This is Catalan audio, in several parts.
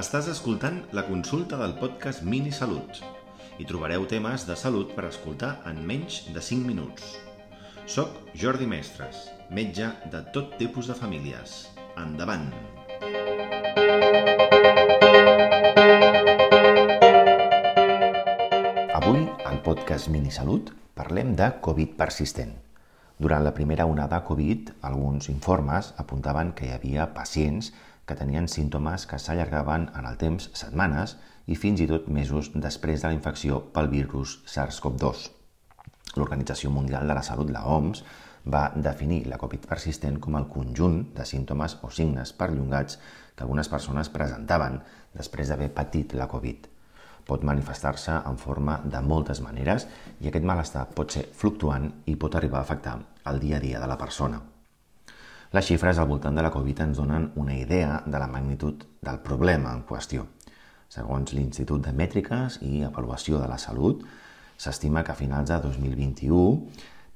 Estàs escoltant la consulta del podcast Mini Salut. Hi trobareu temes de salut per escoltar en menys de 5 minuts. Soc Jordi Mestres, metge de tot tipus de famílies. Endavant! Avui, al podcast Mini Salut, parlem de Covid persistent. Durant la primera onada Covid, alguns informes apuntaven que hi havia pacients tenien símptomes que s'allargaven en el temps setmanes i fins i tot mesos després de la infecció pel virus SARS-CoV-2. L'Organització Mundial de la Salut, la OMS, va definir la Covid persistent com el conjunt de símptomes o signes perllongats que algunes persones presentaven després d'haver patit la Covid. Pot manifestar-se en forma de moltes maneres i aquest malestar pot ser fluctuant i pot arribar a afectar el dia a dia de la persona. Les xifres al voltant de la Covid ens donen una idea de la magnitud del problema en qüestió. Segons l'Institut de Mètriques i Avaluació de la Salut, s'estima que a finals de 2021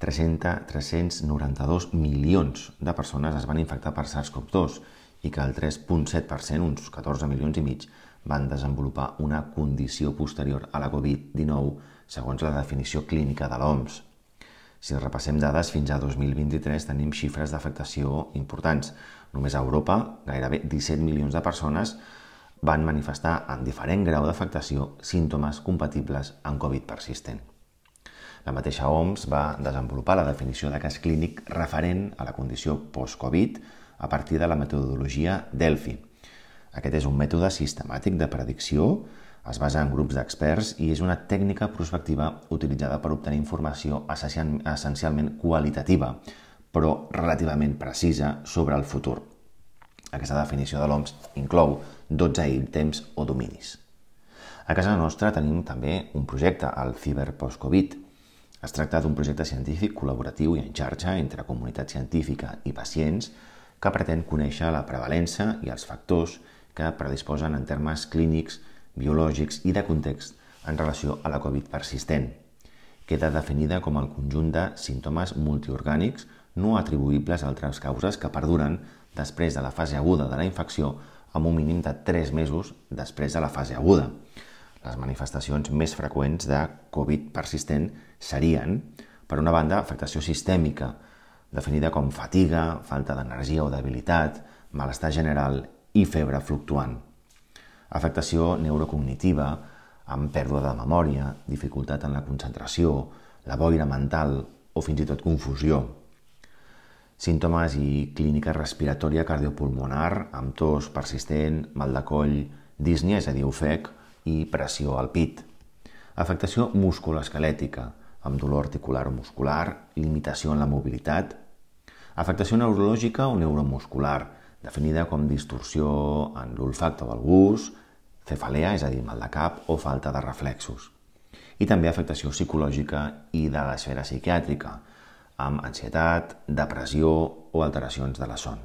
300, 392 milions de persones es van infectar per SARS-CoV-2 i que el 3,7%, uns 14 milions i mig, van desenvolupar una condició posterior a la Covid-19 segons la definició clínica de l'OMS. Si repassem dades, fins a 2023 tenim xifres d'afectació importants. Només a Europa, gairebé 17 milions de persones van manifestar en diferent grau d'afectació símptomes compatibles amb Covid persistent. La mateixa OMS va desenvolupar la definició de cas clínic referent a la condició post-Covid a partir de la metodologia Delphi. Aquest és un mètode sistemàtic de predicció es basa en grups d'experts i és una tècnica prospectiva utilitzada per obtenir informació essencialment qualitativa, però relativament precisa sobre el futur. Aquesta definició de l'OMS inclou 12 ítems o dominis. A casa nostra tenim també un projecte, el Fiber Post-Covid. Es tracta d'un projecte científic col·laboratiu i en xarxa entre comunitat científica i pacients que pretén conèixer la prevalença i els factors que predisposen en termes clínics biològics i de context en relació a la Covid persistent. Queda definida com el conjunt de símptomes multiorgànics no atribuïbles a altres causes que perduren després de la fase aguda de la infecció amb un mínim de 3 mesos després de la fase aguda. Les manifestacions més freqüents de Covid persistent serien, per una banda, afectació sistèmica, definida com fatiga, falta d'energia o debilitat, malestar general i febre fluctuant afectació neurocognitiva, amb pèrdua de memòria, dificultat en la concentració, la boira mental o fins i tot confusió. Símptomes i clínica respiratòria cardiopulmonar amb tos persistent, mal de coll, disnia, és a dir, ofec, i pressió al pit. Afectació musculoesquelètica, amb dolor articular o muscular, limitació en la mobilitat. Afectació neurològica o neuromuscular, definida com distorsió en l'olfacte o el gust, cefalea, és a dir, mal de cap o falta de reflexos. I també afectació psicològica i de l'esfera psiquiàtrica, amb ansietat, depressió o alteracions de la son.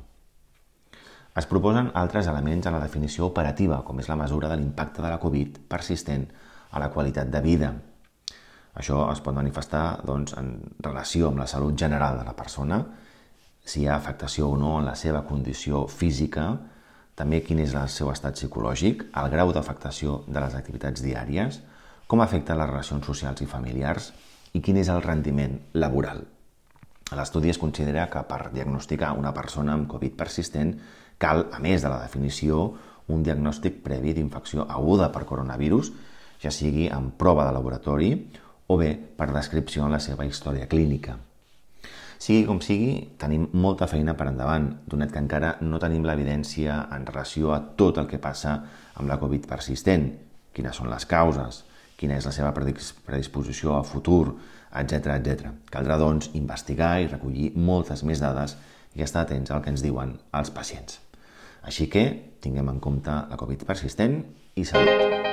Es proposen altres elements a la definició operativa, com és la mesura de l'impacte de la Covid persistent a la qualitat de vida. Això es pot manifestar doncs, en relació amb la salut general de la persona, si hi ha afectació o no en la seva condició física, també quin és el seu estat psicològic, el grau d'afectació de les activitats diàries, com afecta les relacions socials i familiars i quin és el rendiment laboral. L'estudi es considera que per diagnosticar una persona amb Covid persistent cal, a més de la definició, un diagnòstic previ d'infecció aguda per coronavirus, ja sigui en prova de laboratori o bé per descripció en la seva història clínica. Sigui com sigui, tenim molta feina per endavant, donat que encara no tenim l'evidència en relació a tot el que passa amb la Covid persistent, quines són les causes, quina és la seva predisposició a futur, etc etc. Caldrà, doncs, investigar i recollir moltes més dades i estar atents al que ens diuen els pacients. Així que tinguem en compte la Covid persistent i salut.